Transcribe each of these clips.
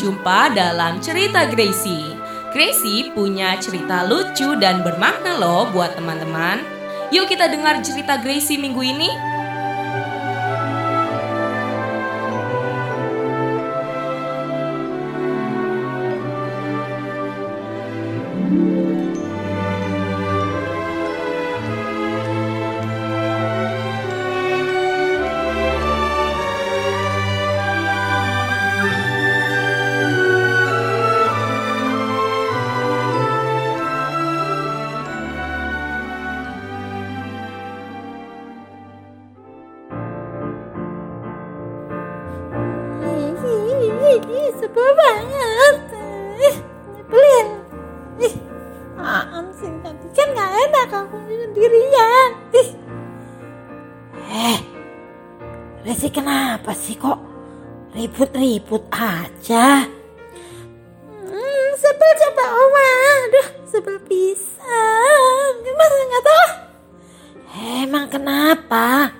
berjumpa dalam cerita Gracie. Gracie punya cerita lucu dan bermakna loh buat teman-teman. Yuk kita dengar cerita Gracie minggu ini. Aku sendirian. Ih. Eh, Resi kenapa sih kok ribut-ribut aja? Hmm, sebel coba oma. Aduh, sebel pisan. Gimana nggak tahu? Emang kenapa?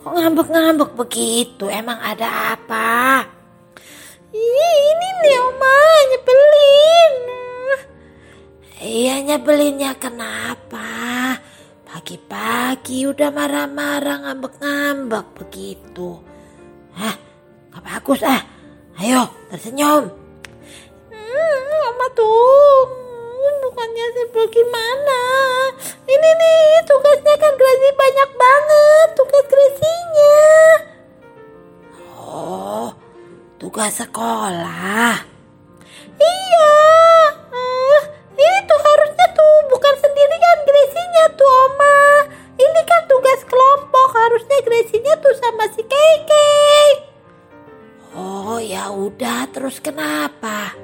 Kok ngambek-ngambek begitu? Emang ada apa? Nyebelinnya kenapa? Pagi-pagi udah marah-marah ngambek-ngambek begitu. Hah, gak bagus ah. Ayo tersenyum. Hmm, oma tuh bukannya sebel gimana? Ini nih tugasnya kan Gracie banyak banget tugas Gracie-nya. Oh, tugas sekolah. Kenapa?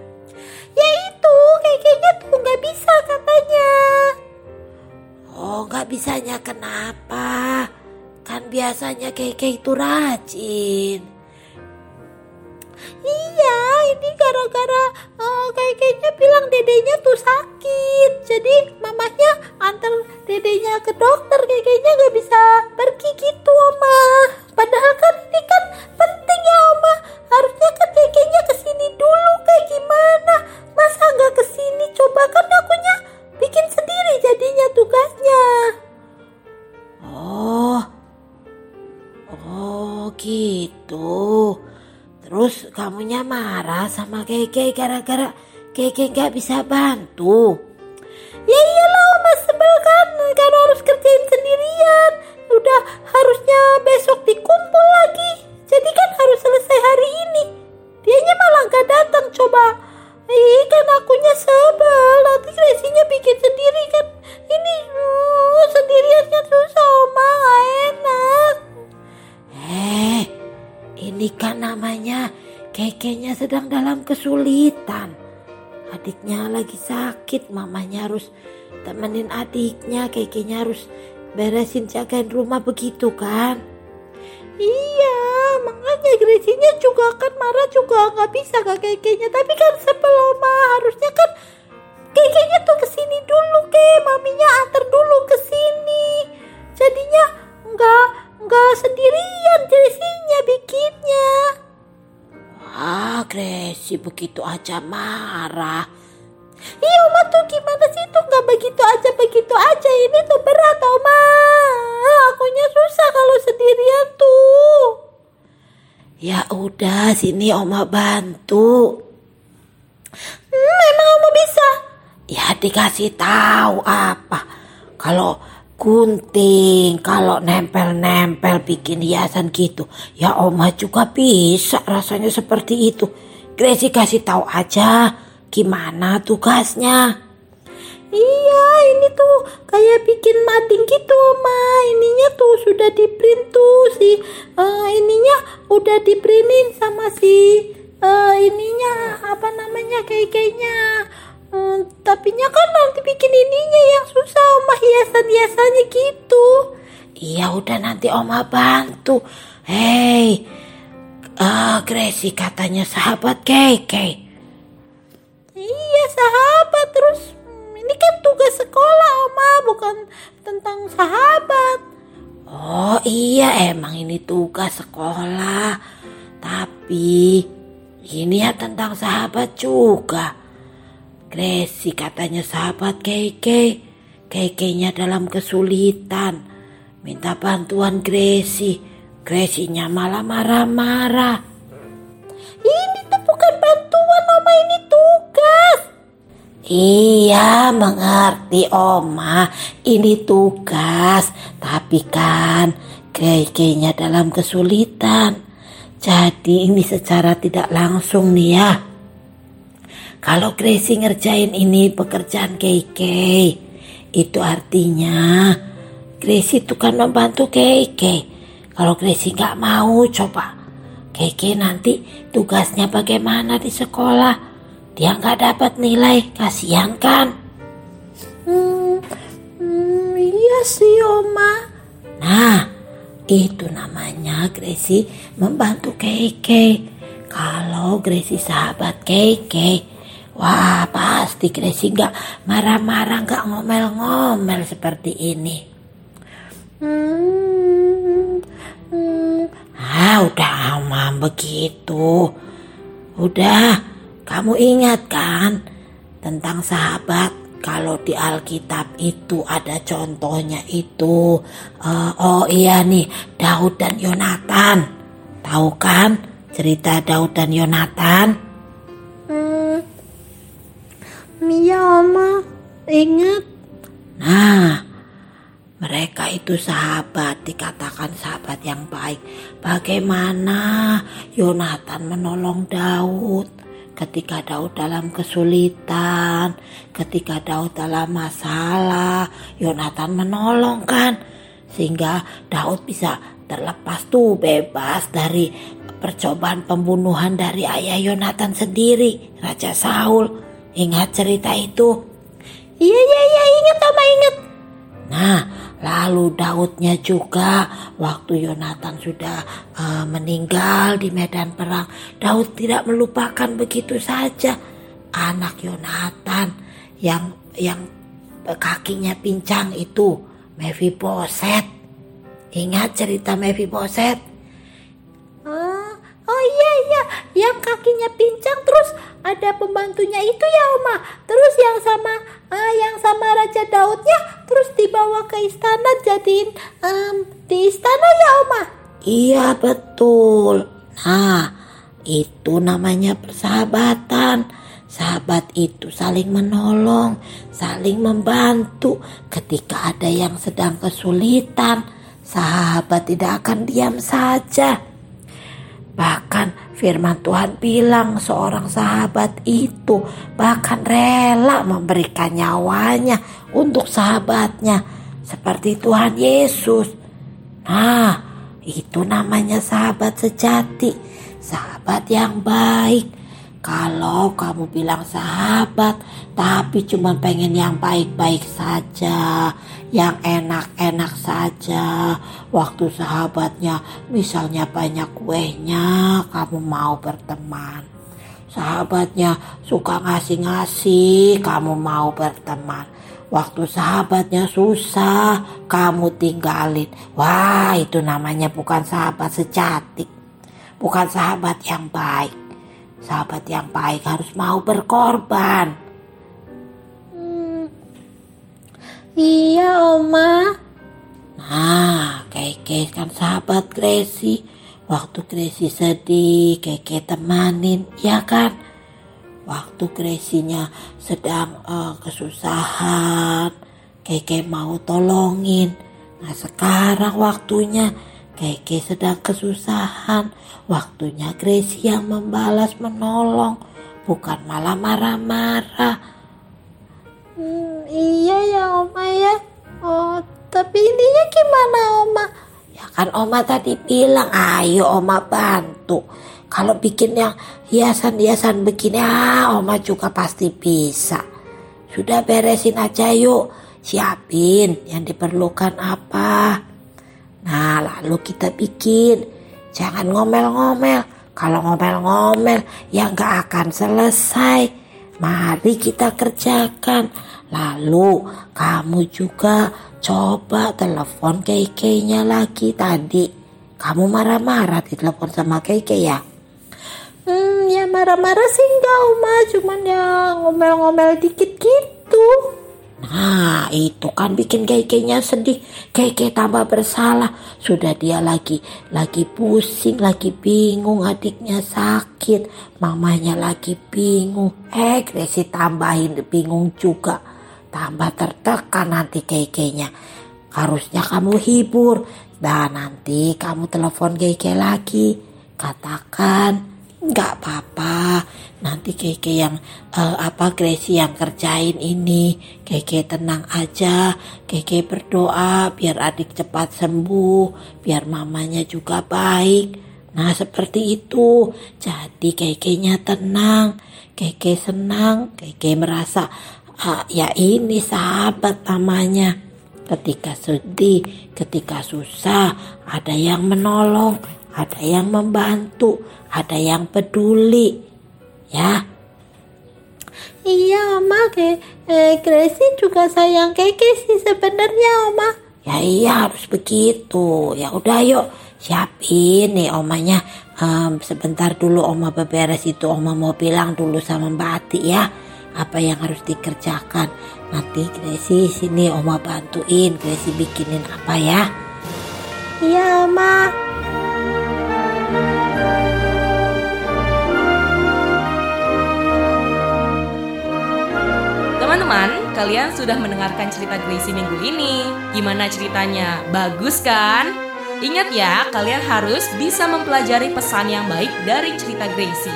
Ya itu, Keke-nya tuh nggak bisa katanya. Oh nggak bisanya kenapa? Kan biasanya Keke itu rajin. Iya, ini gara-gara eh, Keke-nya bilang dedenya tuh sakit. Jadi mamanya antar dedenya ke dokter, Keke-nya nggak bisa pergi gitu Keke gara-gara Keke nggak bisa bantu. Ya iyalah Oma sebel kan, kan harus kerjain sendirian. Udah harusnya besok dikumpul lagi. Jadi kan harus selesai hari ini. Dianya malah gak datang coba. Ih kan akunya sebel. Nanti Gracie-nya bikin sendiri kan. Ini uh, sendiriannya susah Oma, gak enak. Eh, ini kan namanya Kekenya sedang dalam kesulitan. Adiknya lagi sakit, mamanya harus temenin adiknya, Kekenya harus beresin jagain rumah begitu kan? Iya, makanya Gracie-nya juga kan marah juga nggak bisa ke kekenya. Tapi kan sebel Oma, harusnya kan kekenya tuh ke sini dulu ke, Gracie begitu aja marah. Iya Oma tuh gimana sih tuh nggak begitu aja begitu aja ini tuh berat Oma. Akunya susah kalau sendirian tuh. Ya udah, sini Oma bantu. Hmm, emang Oma bisa? Ya dikasih tahu apa. Kalau gunting, kalau nempel-nempel bikin hiasan gitu, ya Oma juga bisa rasanya seperti itu. Gracie kasih tahu aja gimana tugasnya. Iya, ini tuh kayak bikin mading gitu, Oma. Ininya tuh sudah di print tuh si eh, ininya udah di printin sama si eh, ininya apa namanya kayak kayaknya. Hmm, tapinya kan nanti bikin ininya yang susah, Oma hiasan-hiasannya gitu. Iya udah nanti Oma bantu. Hei, ah Gracie katanya sahabat Keke. Iya, sahabat terus hmm, ini kan tugas sekolah, Oma, bukan tentang sahabat. Oh iya emang ini tugas sekolah. Tapi Ini ya tentang sahabat juga. Gracie katanya sahabat Keke. Kekenya dalam kesulitan. Minta bantuan Gracie. Gracie-nya malah marah-marah. Ini tuh bukan bantuan Oma ini tugas. Iya, mengerti Oma. Ini tugas. Tapi kan Kekenya dalam kesulitan. Jadi ini secara tidak langsung nih ya. Kalau Gracie ngerjain ini pekerjaan Keke, itu artinya Gracie itu kan membantu Keke. Kalau Gracie nggak mau coba, Keke nanti tugasnya bagaimana di sekolah? Dia nggak dapat nilai, kasihan kan? Hmm, hmm, iya sih Oma. Nah, itu namanya Gracie membantu Keke. Kalau Gracie sahabat Keke, wah pasti Gracie nggak marah-marah, nggak ngomel-ngomel seperti ini. Hmm, hmm, Ah, udah aman begitu. Udah, kamu ingat kan tentang sahabat? Kalau di Alkitab itu ada contohnya itu. eh, oh iya nih, Daud dan Yonatan. Tahu kan cerita Daud dan Yonatan? hmm. Iya Oma, ingat. Nah, mereka itu sahabat, dikatakan sahabat yang baik. Bagaimana Yonatan menolong Daud ketika Daud dalam kesulitan, ketika Daud dalam masalah, Yonatan menolong kan? Sehingga Daud bisa terlepas tuh bebas dari percobaan pembunuhan dari ayah Yonatan sendiri, Raja Saul. Ingat cerita itu? Iya iya iya ingat Oma ingat. Lalu Daudnya juga waktu Yonatan sudah eh, meninggal di medan perang, Daud tidak melupakan begitu saja anak Yonatan yang yang kakinya pincang itu, Mephiboset. Ingat cerita Mephiboset? Iya iya, yang kakinya pincang terus ada pembantunya itu ya Oma. Terus yang sama ah, yang sama Raja Daudnya terus dibawa ke istana jadiin em, di istana ya Oma. Iya betul. Nah, itu namanya persahabatan. Sahabat itu saling menolong, saling membantu ketika ada yang sedang kesulitan. Sahabat tidak akan diam saja. Bahkan firman Tuhan bilang seorang sahabat itu bahkan rela memberikan nyawanya untuk sahabatnya seperti Tuhan Yesus. Nah, itu namanya sahabat sejati, sahabat yang baik. Kalau kamu bilang sahabat, tapi cuma pengen yang baik-baik saja, yang enak-enak saja. Waktu sahabatnya misalnya banyak kuehnya, kamu mau berteman. Sahabatnya suka ngasih-ngasih, kamu mau berteman. Waktu sahabatnya susah, kamu tinggalin. Wah, itu namanya bukan sahabat sejati. Bukan sahabat yang baik. Sahabat yang baik harus mau berkorban. Hmm, iya Oma. Nah, Keke kan sahabat Gracie. Waktu Gracie sedih, Keke temanin, ya kan? Waktu Gracie-nya sedang eh, kesusahan, Keke mau tolongin. Nah, sekarang waktunya Keke sedang kesusahan. Waktunya Gracie yang membalas menolong, bukan malah marah-marah. Hmm, iya ya Oma ya. Oh, tapi intinya gimana Oma? Ya kan Oma tadi bilang, ayo Oma bantu. Kalau bikin yang hiasan-hiasan begini, ah Oma juga pasti bisa. Sudah beresin aja yuk, siapin yang diperlukan apa. Nah lalu kita bikin, jangan ngomel-ngomel. Kalau ngomel-ngomel ya nggak akan selesai. Mari kita kerjakan. Lalu kamu juga coba telepon Keke-nya lagi tadi. Kamu marah-marah ditelepon sama Keke ya? Hmm, ya marah-marah sih enggak Oma, cuman ya ngomel-ngomel dikit gitu. Nah itu kan bikin kekenya sedih. Keke tambah bersalah. Sudah dia lagi lagi pusing Lagi bingung adiknya sakit Mamanya lagi bingung. Eh Gracie tambahin bingung juga. Tambah tertekan nanti kekenya Harusnya kamu hibur. Dan nanti kamu telepon Keke lagi. Katakan nggak apa-apa. Nanti keke yang uh, apa Gracie yang kerjain ini. Keke tenang aja. Keke berdoa biar adik cepat sembuh biar mamanya juga baik. Nah seperti itu. Jadi kekenya tenang keke senang keke merasa uh, ya ini sahabat namanya. Ketika sedih ketika susah ada yang menolong ada yang membantu, ada yang peduli. Ya. Iya, Oma. Kayak eh, Gracie juga sayang Keke sih sebenarnya, Oma. Ya iya harus begitu. Ya udah yuk siapin nih omanya. Um, sebentar dulu oma beberes itu oma mau bilang dulu sama Mbak Ati ya apa yang harus dikerjakan. Nanti Gracie sini oma bantuin Gracie bikinin apa ya. Iya, Oma. Kalian sudah mendengarkan cerita Gracie minggu ini. Gimana ceritanya? Bagus kan? Ingat ya, kalian harus bisa mempelajari pesan yang baik dari cerita Gracie.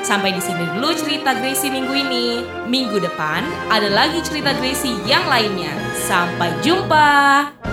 Sampai di sini dulu cerita Gracie minggu ini. Minggu depan ada lagi cerita Gracie yang lainnya. Sampai jumpa.